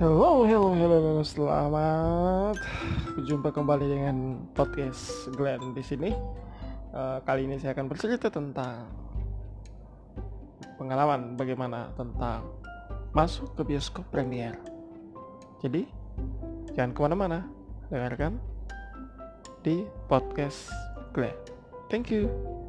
Hello, hello, hello, selamat berjumpa kembali dengan podcast Glenn di sini. Uh, kali ini saya akan bercerita tentang pengalaman bagaimana tentang masuk ke bioskop premier. Jadi jangan ke mana-mana, dengarkan di podcast Glenn. Thank you.